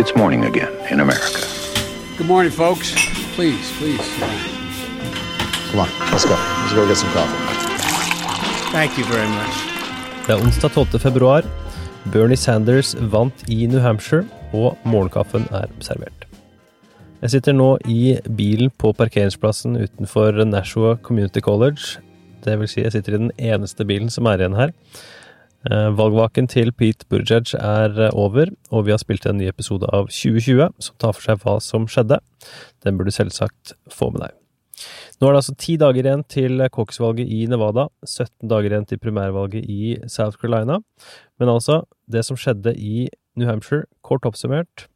It's morning again in America. Good morning, folks. Please, please. Come on, let's go. Let's go get some coffee. Thank you very much. Det er onsdag 12. februar. Bernie Sanders vant i New Hampshire, og morgenkaffen er servert. Jeg sitter nå i bilen på parkeringsplassen utenfor Nashua Community College. Det vil si, jeg sitter i den eneste bilen som er igjen her. Eh, Valgvaken til Pete Buttigieg er eh, over, og vi har spilt en ny episode av 2020 som tar for seg hva som skjedde. Den burde du selvsagt få med deg. Nå er det altså ti dager igjen til caucus-valget i Nevada, 17 dager igjen til primærvalget i South Carolina. Men altså, det som skjedde i New Hampshire, kort oppsummert.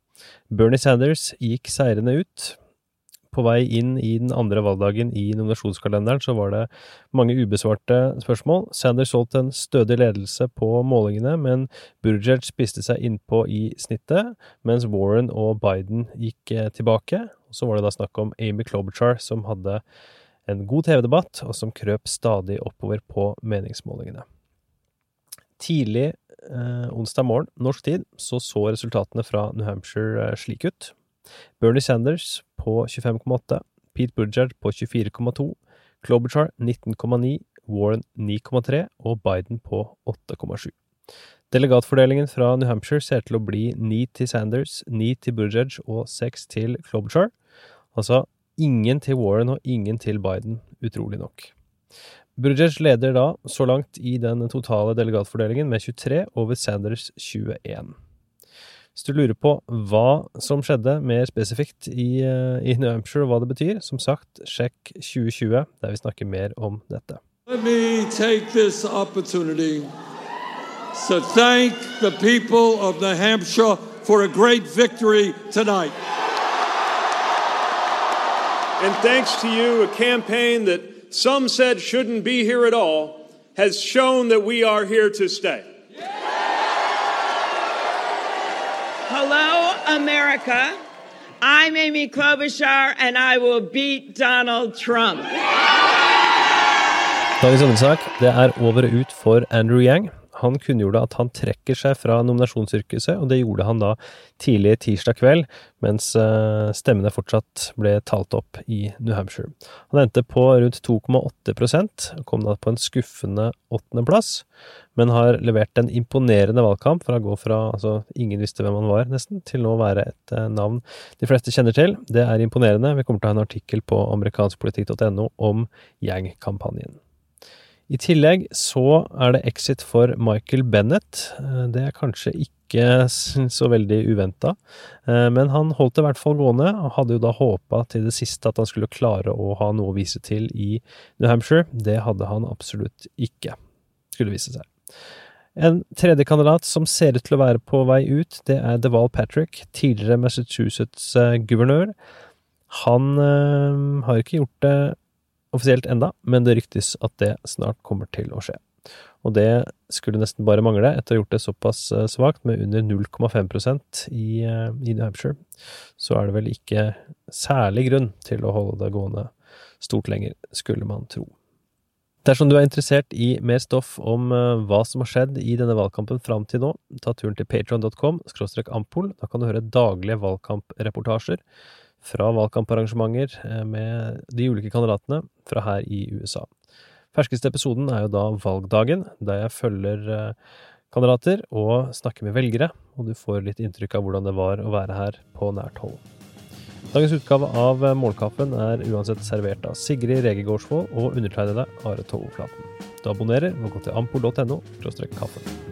Bernie Sanders gikk seirende ut. På vei inn i den andre valgdagen i nominasjonskalenderen så var det mange ubesvarte spørsmål. Sanders holdt en stødig ledelse på målingene, men Burjaj spiste seg innpå i snittet, mens Warren og Biden gikk eh, tilbake. Så var det da snakk om Amy Klobuchar, som hadde en god TV-debatt, og som krøp stadig oppover på meningsmålingene. Tidlig eh, onsdag morgen, norsk tid, så så resultatene fra New Hampshire eh, slik ut. Bernie Sanders på 25,8, Pete Buttigieg på 24,2, Klobuchar 19,9, Warren 9,3 og Biden på 8,7. Delegatfordelingen fra New Hampshire ser til å bli 9 til Sanders, 9 til Buttigieg og 6 til Klobuchar. Altså ingen til Warren og ingen til Biden, utrolig nok. Buttigieg leder da så langt i den totale delegatfordelingen med 23 over Sanders 21. Hvis du lurer på hva som skjedde mer spesifikt i, eh, i New Hampshire, og hva det betyr, som sagt, sjekk 2020, der vi snakker mer om dette. Let me take this opportunity to thank the people of New Hampshire for a great victory tonight. And thanks to you, a campaign that some said shouldn't be here at all has shown that we are here to stay. Hello, America. I'm Amy Klobuchar, and I will beat Donald Trump. Dagens hovedsak det er over og ut for Andrew Yang. Han kunngjorde at han trekker seg fra nominasjonssirkuset, og det gjorde han da tidlig tirsdag kveld, mens eh, stemmene fortsatt ble talt opp i New Hampshire. Han endte på rundt 2,8 og kom da på en skuffende åttendeplass, men har levert en imponerende valgkamp fra å gå fra altså ingen visste hvem han var, nesten, til nå å være et eh, navn de fleste kjenner til. Det er imponerende. Vi kommer til å ha en artikkel på amerikanskpolitikk.no om Yang-kampanjen. I tillegg så er det exit for Michael Bennett. Eh, Det er kanskje ikke så veldig uventa, men han holdt det i hvert fall gående, og hadde jo da håpa til det siste at han skulle klare å ha noe å vise til i New Hampshire. Det hadde han absolutt ikke, skulle vise seg. En tredje kandidat som ser ut til å være på vei ut, det er Deval Patrick, tidligere Massachusetts-guvernør. Han øh, har ikke gjort det offisielt enda, men det ryktes at det snart kommer til å skje. Og det skulle nesten bare mangle, etter å ha gjort det såpass eh, svakt, med under 0,5 i, eh, i New Hampshire. Så er det vel ikke særlig grunn til å holde det gående stort lenger, skulle man tro. Dersom du er interessert i mer stoff om eh, hva som har skjedd i denne valgkampen fram til nå, ta turen til patron.com ampol. Da kan du høre daglige valgkampreportasjer fra valgkamparrangementer eh, med de ulike kandidatene fra her i USA. Ferskeste episoden er jo da valgdagen, der jeg følger eh, kandidater og snakker med velgere, og du får litt inntrykk av hvordan det var å være her på nært hold. Dagens utgave av Målkaffen er uansett servert av Sigrid Rege Gårdsvold og undertegnede Are Tovoflaten. Du abonnerer ved å gå til ampol.no kaffen.